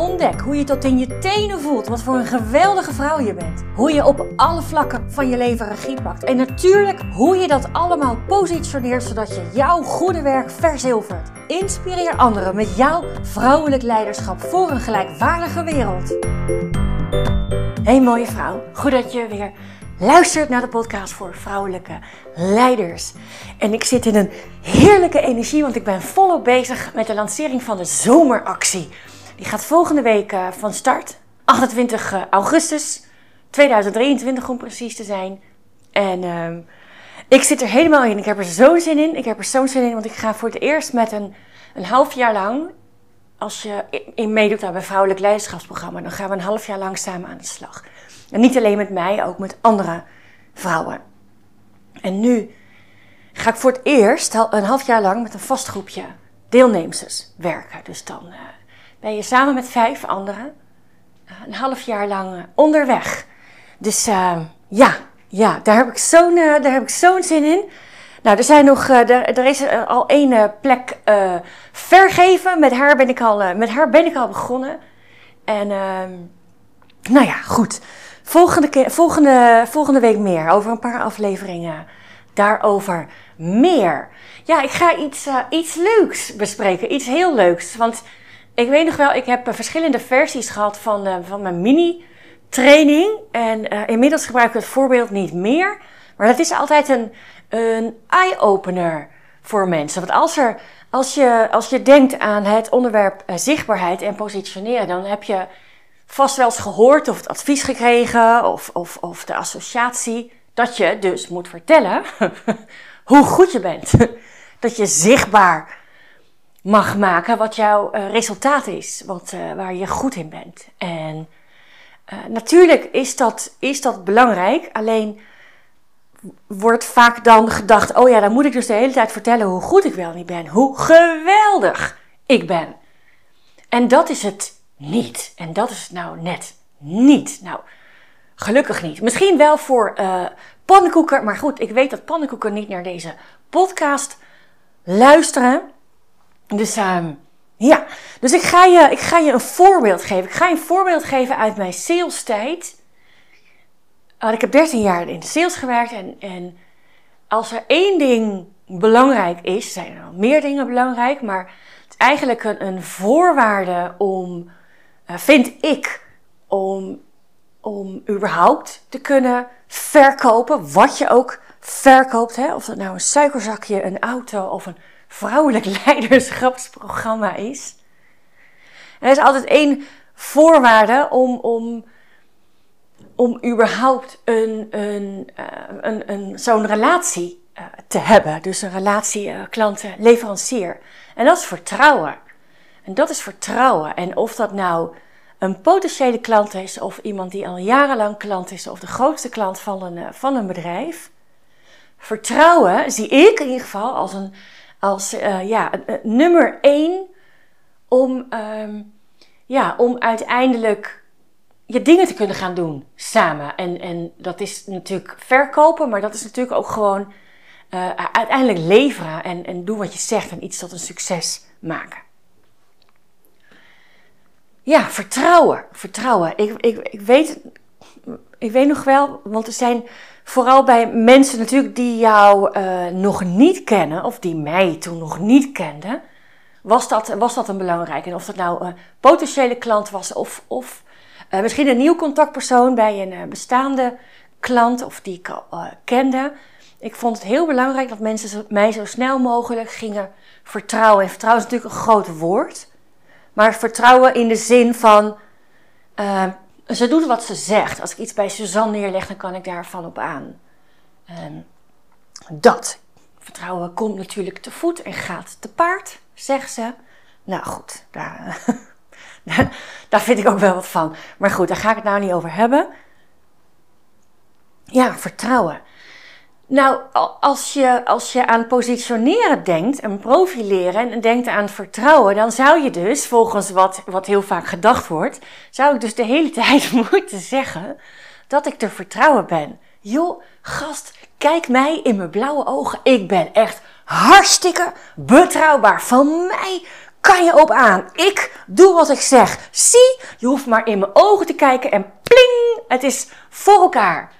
Ontdek hoe je tot in je tenen voelt wat voor een geweldige vrouw je bent. Hoe je op alle vlakken van je leven regie pakt. En natuurlijk hoe je dat allemaal positioneert zodat je jouw goede werk verzilvert. Inspireer anderen met jouw vrouwelijk leiderschap voor een gelijkwaardige wereld. Hey mooie vrouw, goed dat je weer luistert naar de podcast voor vrouwelijke leiders. En ik zit in een heerlijke energie, want ik ben volop bezig met de lancering van de zomeractie. Die gaat volgende week uh, van start. 28 uh, augustus 2023 om precies te zijn. En uh, ik zit er helemaal in. Ik heb er zo'n zin in. Ik heb er zo'n zin in, want ik ga voor het eerst met een, een half jaar lang... Als je in meedoet aan mijn vrouwelijk leiderschapsprogramma... dan gaan we een half jaar lang samen aan de slag. En niet alleen met mij, ook met andere vrouwen. En nu ga ik voor het eerst een half jaar lang met een vast groepje deelnemers werken. Dus dan uh, ben je samen met vijf anderen uh, een half jaar lang uh, onderweg. Dus uh, ja, ja, daar heb ik zo'n daar heb ik zo'n zin in. Nou, er, zijn nog, er, er is al één plek vergeven. Met haar, ben ik al, met haar ben ik al begonnen. En ehm, nou ja, goed. Volgende, volgende, volgende week meer. Over een paar afleveringen. Daarover meer. Ja, ik ga iets, iets leuks bespreken. Iets heel leuks. Want ik weet nog wel, ik heb verschillende versies gehad van, uh, van mijn mini-training. En uh, inmiddels gebruik ik het voorbeeld niet meer. Maar dat is altijd een, een eye-opener voor mensen. Want als, er, als, je, als je denkt aan het onderwerp zichtbaarheid en positioneren, dan heb je vast wel eens gehoord of het advies gekregen of, of, of de associatie dat je dus moet vertellen hoe goed je bent. dat je zichtbaar mag maken wat jouw uh, resultaat is, wat, uh, waar je goed in bent. En uh, natuurlijk is dat, is dat belangrijk, alleen wordt vaak dan gedacht, oh ja, dan moet ik dus de hele tijd vertellen hoe goed ik wel niet ben, hoe geweldig ik ben. En dat is het niet. En dat is het nou net niet. Nou, gelukkig niet. Misschien wel voor pannenkoeken, maar goed, ik weet dat pannenkoeken niet naar deze podcast luisteren. Dus um, ja, dus ik ga, je, ik ga je een voorbeeld geven. Ik ga je een voorbeeld geven uit mijn sales tijd. Ik heb 13 jaar in de sales gewerkt en, en als er één ding belangrijk is, zijn er al meer dingen belangrijk, maar het is eigenlijk een, een voorwaarde om, uh, vind ik, om, om überhaupt te kunnen verkopen, wat je ook verkoopt. Hè? Of dat nou een suikerzakje, een auto of een vrouwelijk leiderschapsprogramma is. er is altijd één voorwaarde om, om, om überhaupt een, een, uh, een, een, zo'n relatie uh, te hebben. Dus een relatie uh, klanten-leverancier. En dat is vertrouwen. En dat is vertrouwen. En of dat nou een potentiële klant is, of iemand die al jarenlang klant is, of de grootste klant van een, van een bedrijf. Vertrouwen zie ik in ieder geval als een als uh, ja, nummer één om, um, ja, om uiteindelijk je dingen te kunnen gaan doen samen. En, en dat is natuurlijk verkopen, maar dat is natuurlijk ook gewoon uh, uiteindelijk leveren en, en doen wat je zegt en iets tot een succes maken. Ja, vertrouwen. Vertrouwen. Ik, ik, ik, weet, ik weet nog wel, want er zijn Vooral bij mensen natuurlijk die jou uh, nog niet kennen, of die mij toen nog niet kenden, was dat, was dat een belangrijk. En of dat nou een potentiële klant was, of, of uh, misschien een nieuw contactpersoon bij een bestaande klant, of die ik al kende. Ik vond het heel belangrijk dat mensen mij zo snel mogelijk gingen vertrouwen. En vertrouwen is natuurlijk een groot woord, maar vertrouwen in de zin van ze doet wat ze zegt. Als ik iets bij Suzanne neerleg, dan kan ik daarvan op aan. Um, dat. Vertrouwen komt natuurlijk te voet en gaat te paard, zegt ze. Nou goed, daar, daar vind ik ook wel wat van. Maar goed, daar ga ik het nou niet over hebben. Ja, vertrouwen. Nou, als je, als je aan positioneren denkt en profileren en denkt aan vertrouwen, dan zou je dus, volgens wat, wat heel vaak gedacht wordt, zou ik dus de hele tijd moeten zeggen dat ik te vertrouwen ben. Joh, gast, kijk mij in mijn blauwe ogen. Ik ben echt hartstikke betrouwbaar. Van mij kan je op aan. Ik doe wat ik zeg. Zie, je hoeft maar in mijn ogen te kijken en pling, het is voor elkaar.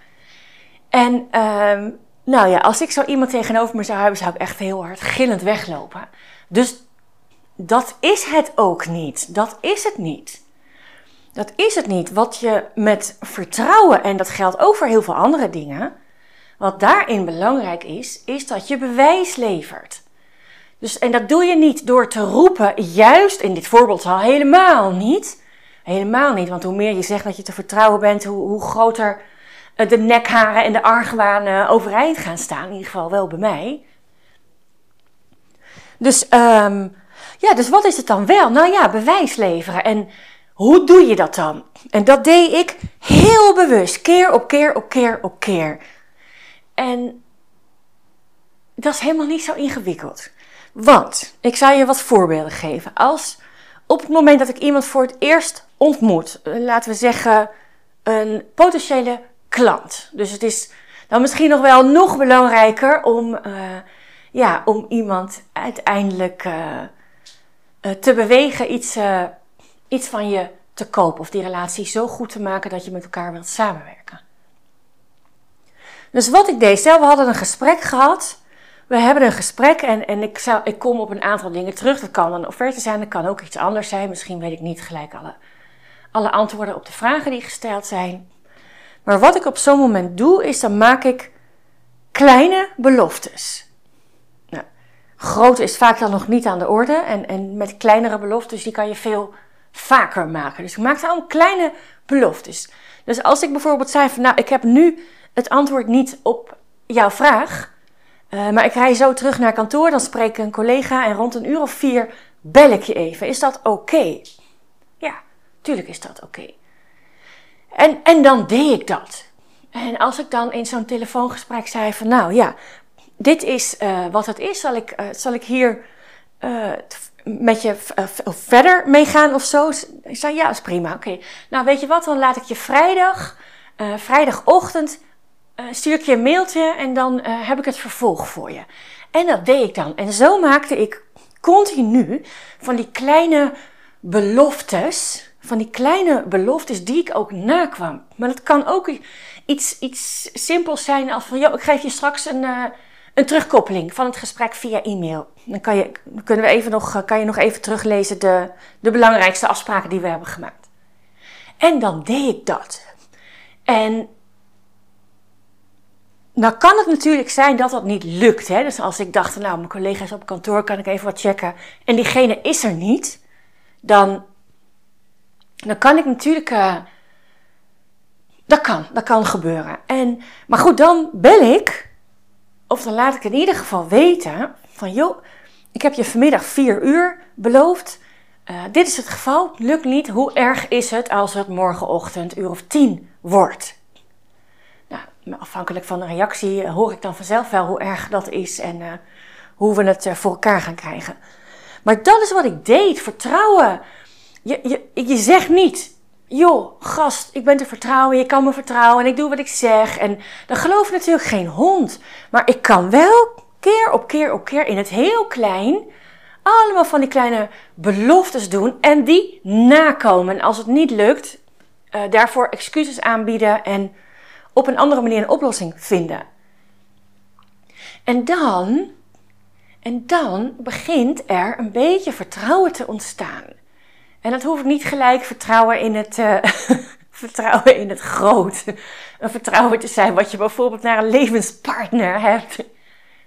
En um, nou ja, als ik zo iemand tegenover me zou hebben, zou ik echt heel hard gillend weglopen. Dus dat is het ook niet. Dat is het niet. Dat is het niet. Wat je met vertrouwen, en dat geldt ook voor heel veel andere dingen, wat daarin belangrijk is, is dat je bewijs levert. Dus, en dat doe je niet door te roepen, juist in dit voorbeeld al helemaal niet. Helemaal niet, want hoe meer je zegt dat je te vertrouwen bent, hoe, hoe groter de nekharen en de argwaan overeind gaan staan. In ieder geval wel bij mij. Dus, um, ja, dus wat is het dan wel? Nou ja, bewijs leveren. En hoe doe je dat dan? En dat deed ik heel bewust, keer op keer op keer op keer. En dat is helemaal niet zo ingewikkeld. Want, ik zal je wat voorbeelden geven. Als op het moment dat ik iemand voor het eerst ontmoet, eh, laten we zeggen een potentiële klant. Dus het is dan misschien nog wel nog belangrijker om, uh, ja, om iemand uiteindelijk uh, te bewegen iets, iets van je te kopen. Of die relatie zo goed te maken dat je met elkaar wilt samenwerken. Dus wat ik deed, stel we hadden een gesprek gehad. We hebben een gesprek en, en ik, zou, ik kom op een aantal dingen terug. Dat kan een offerte zijn, dat kan ook iets anders zijn. Misschien weet ik niet gelijk alle, alle antwoorden op de vragen die gesteld zijn. Maar wat ik op zo'n moment doe, is dan maak ik kleine beloftes. Nou, grote is vaak dan nog niet aan de orde. En, en met kleinere beloftes, die kan je veel vaker maken. Dus ik maak dan kleine beloftes. Dus als ik bijvoorbeeld zei van, nou, ik heb nu het antwoord niet op jouw vraag. Uh, maar ik rij zo terug naar kantoor, dan spreek ik een collega en rond een uur of vier bel ik je even. Is dat oké? Ja, tuurlijk is dat oké. En, en dan deed ik dat. En als ik dan in zo'n telefoongesprek zei van nou ja, dit is uh, wat het is, zal ik, uh, zal ik hier uh, met je verder meegaan of zo? Ik zei ja, is prima, oké. Nou weet je wat, dan laat ik je vrijdag, vrijdagochtend, stuur ik je een mailtje en dan heb ik het vervolg voor je. En dat deed ik dan. En zo maakte ik continu van die kleine beloftes van die kleine beloftes die ik ook nakwam. Maar dat kan ook iets, iets simpels zijn als van, joh, ik geef je straks een, uh, een terugkoppeling van het gesprek via e-mail. Dan kan je, kunnen we even nog, kan je nog even teruglezen de, de belangrijkste afspraken die we hebben gemaakt. En dan deed ik dat. En nou kan het natuurlijk zijn dat dat niet lukt. Hè? Dus als ik dacht, nou, mijn collega's op kantoor, kan ik even wat checken. En diegene is er niet. Dan dan kan ik natuurlijk. Uh, dat kan, dat kan gebeuren. En, maar goed, dan bel ik, of dan laat ik in ieder geval weten: van joh, ik heb je vanmiddag vier uur beloofd. Uh, dit is het geval, lukt niet. Hoe erg is het als het morgenochtend uur of tien wordt? Nou, afhankelijk van de reactie uh, hoor ik dan vanzelf wel hoe erg dat is en hoe we het voor elkaar gaan krijgen. Maar dat is wat ik deed: vertrouwen je, je, je zegt niet, joh, gast, ik ben te vertrouwen, je kan me vertrouwen en ik doe wat ik zeg. En dan gelooft natuurlijk geen hond. Maar ik kan wel keer op keer op keer in het heel klein allemaal van die kleine beloftes doen en die nakomen. En als het niet lukt, uh, daarvoor excuses aanbieden en op een andere manier een oplossing vinden. En dan, en dan begint er een beetje vertrouwen te ontstaan. En dat hoeft niet gelijk vertrouwen in het, uh, vertrouwen in het groot. Een vertrouwen te zijn wat je bijvoorbeeld naar een levenspartner hebt.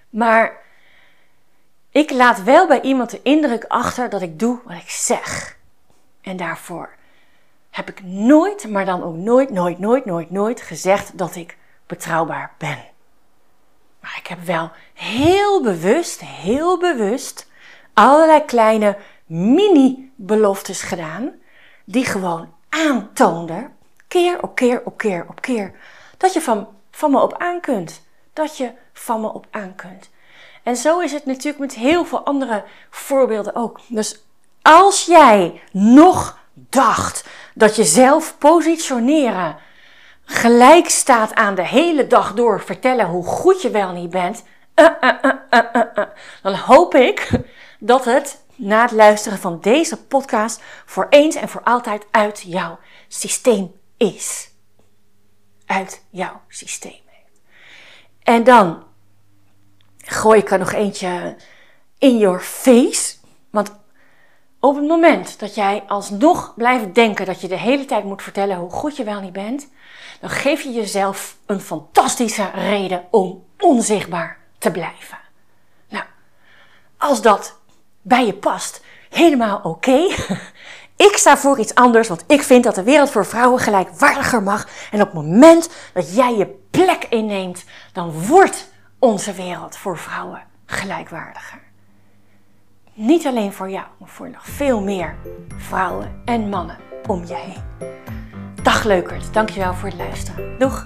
Maar ik laat wel bij iemand de indruk achter dat ik doe wat ik zeg. En daarvoor heb ik nooit, maar dan ook nooit, nooit, nooit, nooit, nooit gezegd dat ik betrouwbaar ben. Maar ik heb wel heel bewust, heel bewust allerlei kleine mini-beloftes gedaan, die gewoon aantoonden, keer op keer op keer op keer, dat je van, van me op aan kunt. Dat je van me op aan kunt. En zo is het natuurlijk met heel veel andere voorbeelden ook. Dus als jij nog dacht dat je zelf positioneren gelijk staat aan de hele dag door vertellen hoe goed je wel niet bent, uh, uh, dan hoop ik dat het na het luisteren van deze podcast voor eens en voor altijd uit jouw systeem is. Uit jouw systeem. En dan gooi ik er nog eentje in your face. Want op het moment dat jij alsnog blijft denken dat je de hele tijd moet vertellen hoe goed je wel niet bent, dan geef je jezelf een fantastische reden om onzichtbaar te blijven. Nou, als dat bij je past, helemaal oké. Ik sta voor iets anders, want ik vind dat de wereld voor vrouwen gelijkwaardiger mag. En op het moment dat jij je plek inneemt, dan wordt onze wereld voor vrouwen gelijkwaardiger. Niet alleen voor jou, maar voor nog veel meer vrouwen en mannen om je heen. Dag leukert, dankjewel voor het luisteren. Doeg!